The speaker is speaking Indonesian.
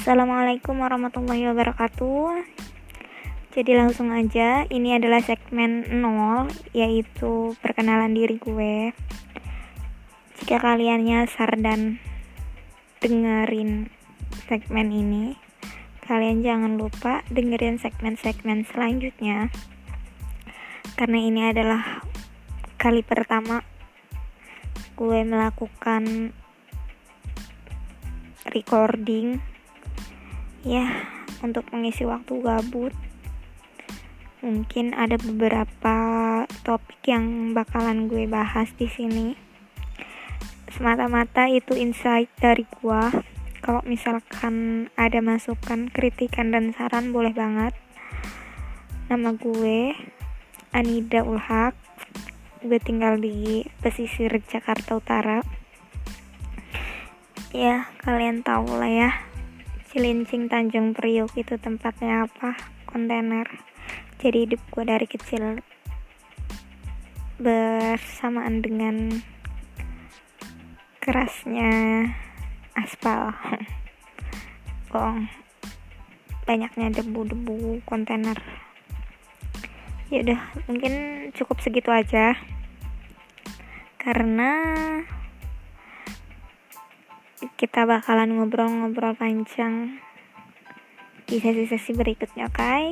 Assalamualaikum warahmatullahi wabarakatuh. Jadi langsung aja Ini adalah segmen 0 Yaitu perkenalan diri gue. Jika kalian nyasar dan Dengerin Segmen ini Kalian jangan lupa dengerin segmen-segmen selanjutnya. Karena ini adalah Kali pertama Gue melakukan recording ya untuk mengisi waktu gabut mungkin ada beberapa topik yang bakalan gue bahas di sini. Semata-mata itu insight dari gue kalau misalkan ada masukan kritikan dan saran boleh banget. Nama gue Anida Ulhak. Gue tinggal di pesisir Jakarta Utara. Ya kalian tahu lah ya Cilincing Tanjung Priuk itu tempatnya apa? Kontainer. Jadi hidup gue dari kecil bersamaan dengan kerasnya aspal. Bohong. Banyaknya debu-debu kontainer. Ya udah mungkin cukup segitu aja. Karena kita bakalan ngobrol-ngobrol panjang di sesi-sesi berikutnya, oke? Okay?